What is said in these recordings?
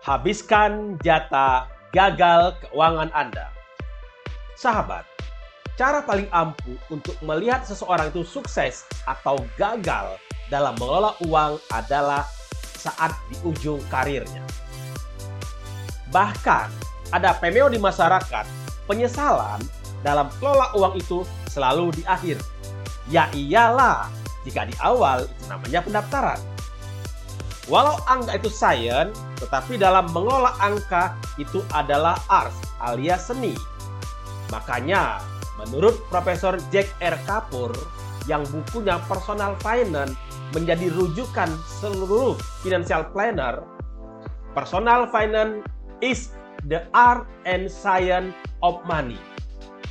Habiskan jatah gagal keuangan Anda. Sahabat, cara paling ampuh untuk melihat seseorang itu sukses atau gagal dalam mengelola uang adalah saat di ujung karirnya. Bahkan, ada pemeo di masyarakat, penyesalan dalam kelola uang itu selalu di akhir. Ya iyalah, jika di awal itu namanya pendaftaran. Walau angka itu science, tetapi dalam mengelola angka itu adalah art alias seni. Makanya, menurut Profesor Jack R. Kapur yang bukunya Personal Finance menjadi rujukan seluruh financial planner, personal finance is the art and science of money.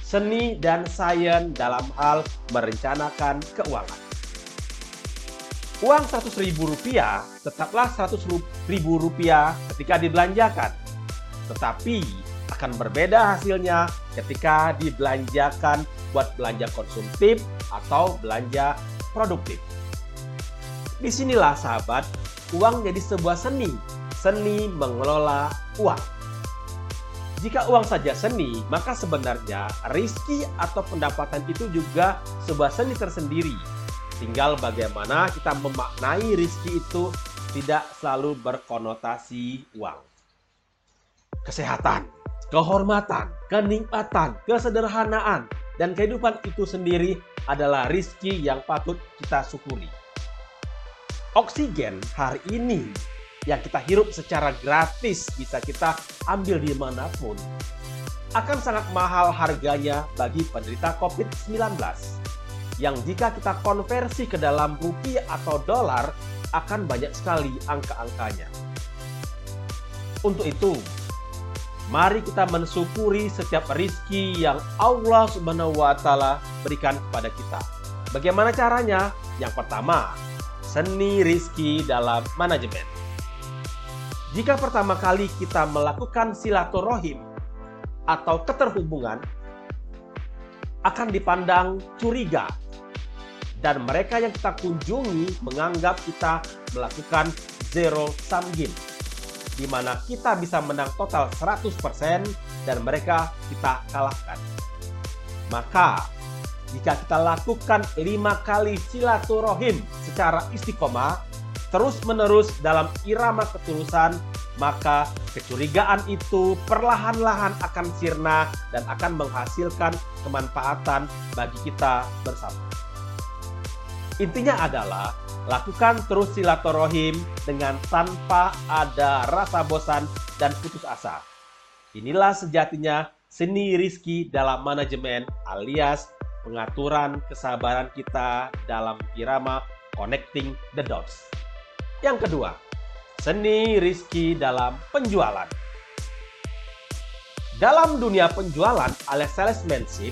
Seni dan sains dalam hal merencanakan keuangan. Uang 100 ribu rupiah tetaplah 100 ribu rupiah ketika dibelanjakan. Tetapi akan berbeda hasilnya ketika dibelanjakan buat belanja konsumtif atau belanja produktif. Di sinilah sahabat, uang jadi sebuah seni, seni mengelola uang. Jika uang saja seni, maka sebenarnya rizki atau pendapatan itu juga sebuah seni tersendiri Tinggal bagaimana kita memaknai rizki itu tidak selalu berkonotasi uang. Kesehatan, kehormatan, kenikmatan, kesederhanaan, dan kehidupan itu sendiri adalah rizki yang patut kita syukuri. Oksigen hari ini yang kita hirup secara gratis bisa kita ambil di mana pun akan sangat mahal harganya bagi penderita COVID-19 yang jika kita konversi ke dalam rupiah atau dolar akan banyak sekali angka-angkanya. Untuk itu, mari kita mensyukuri setiap rizki yang Allah Subhanahu wa taala berikan kepada kita. Bagaimana caranya? Yang pertama, seni rizki dalam manajemen. Jika pertama kali kita melakukan silaturahim atau keterhubungan, akan dipandang curiga dan mereka yang kita kunjungi menganggap kita melakukan zero sum game di mana kita bisa menang total 100% dan mereka kita kalahkan. Maka, jika kita lakukan lima kali silaturahim secara istiqomah, terus-menerus dalam irama ketulusan, maka kecurigaan itu perlahan-lahan akan sirna dan akan menghasilkan kemanfaatan bagi kita bersama. Intinya adalah lakukan terus silaturahim dengan tanpa ada rasa bosan dan putus asa. Inilah sejatinya seni rizki dalam manajemen alias pengaturan kesabaran kita dalam irama connecting the dots. Yang kedua, seni rizki dalam penjualan. Dalam dunia penjualan alias salesmanship,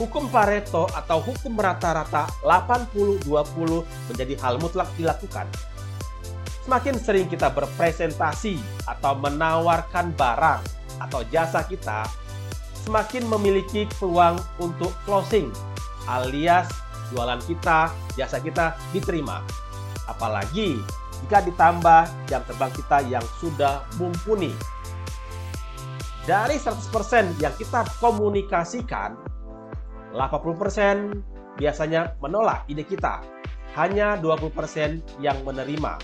hukum Pareto atau hukum rata-rata 80-20 menjadi hal mutlak dilakukan. Semakin sering kita berpresentasi atau menawarkan barang atau jasa kita, semakin memiliki peluang untuk closing alias jualan kita, jasa kita diterima. Apalagi jika ditambah jam terbang kita yang sudah mumpuni. Dari 100% yang kita komunikasikan, 80% biasanya menolak ide kita. Hanya 20% yang menerima.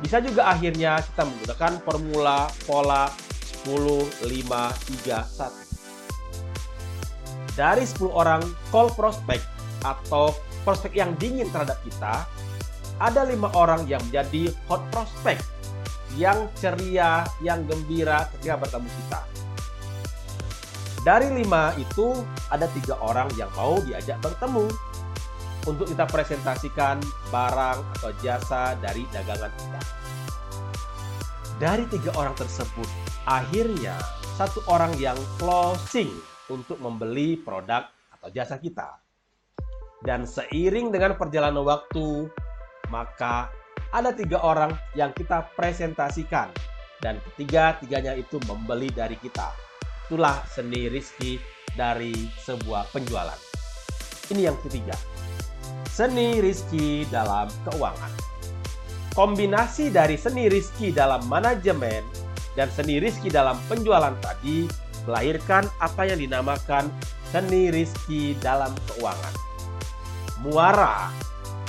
Bisa juga akhirnya kita menggunakan formula pola 10, 5, 3, 1. Dari 10 orang call prospect atau prospek yang dingin terhadap kita, ada lima orang yang menjadi hot prospect yang ceria, yang gembira ketika bertemu kita. Dari lima itu ada tiga orang yang mau diajak bertemu untuk kita presentasikan barang atau jasa dari dagangan kita. Dari tiga orang tersebut, akhirnya satu orang yang closing untuk membeli produk atau jasa kita. Dan seiring dengan perjalanan waktu, maka ada tiga orang yang kita presentasikan. Dan ketiga-tiganya itu membeli dari kita Itulah seni rizki dari sebuah penjualan. Ini yang ketiga. Seni rizki dalam keuangan. Kombinasi dari seni rizki dalam manajemen dan seni rizki dalam penjualan tadi melahirkan apa yang dinamakan seni rizki dalam keuangan. Muara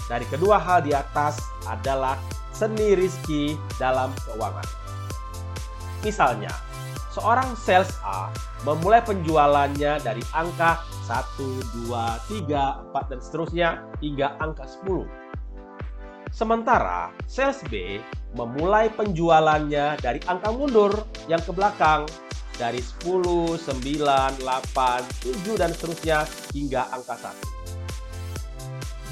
dari kedua hal di atas adalah seni rizki dalam keuangan. Misalnya, seorang sales A memulai penjualannya dari angka 1, 2, 3, 4, dan seterusnya hingga angka 10 Sementara sales B memulai penjualannya dari angka mundur yang ke belakang dari 10, 9, 8, 7 dan seterusnya hingga angka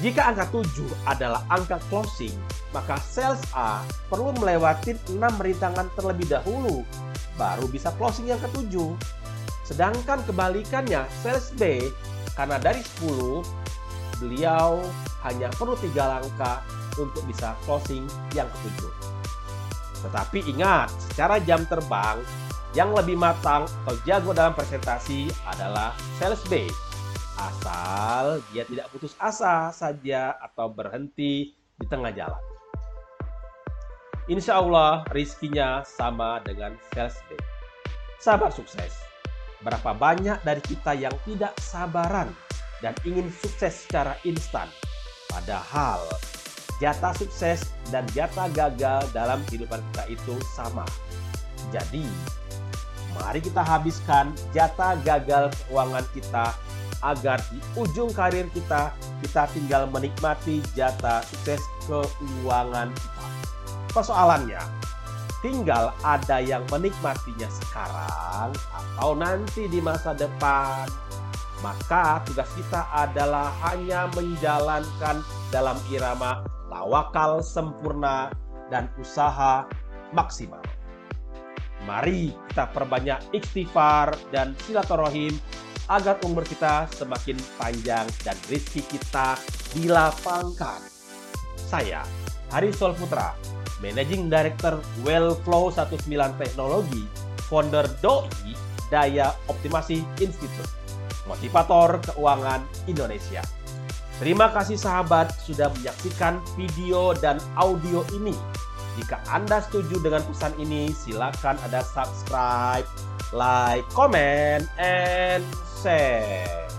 1. Jika angka 7 adalah angka closing, maka sales A perlu melewati 6 rintangan terlebih dahulu baru bisa closing yang ketujuh. Sedangkan kebalikannya sales B karena dari 10 beliau hanya perlu tiga langkah untuk bisa closing yang ketujuh. Tetapi ingat, secara jam terbang, yang lebih matang atau jago dalam presentasi adalah sales B. Asal dia tidak putus asa saja atau berhenti di tengah jalan. Insya Allah rizkinya sama dengan sales B. Sahabat sukses, berapa banyak dari kita yang tidak sabaran dan ingin sukses secara instan. Padahal jatah sukses dan jatah gagal dalam kehidupan kita itu sama. Jadi, mari kita habiskan jatah gagal keuangan kita agar di ujung karir kita, kita tinggal menikmati jatah sukses keuangan kita. Persoalannya, tinggal ada yang menikmatinya sekarang atau nanti di masa depan. Maka tugas kita adalah hanya menjalankan dalam irama tawakal sempurna, dan usaha maksimal. Mari kita perbanyak istighfar dan silaturahim agar umur kita semakin panjang dan rezeki kita dilapangkan. Saya, Hari Sol Putra, Managing Director Wellflow 19 Teknologi, founder DOI Daya Optimasi Institute, motivator keuangan Indonesia. Terima kasih sahabat sudah menyaksikan video dan audio ini. Jika Anda setuju dengan pesan ini, silakan ada subscribe, like, comment, and share.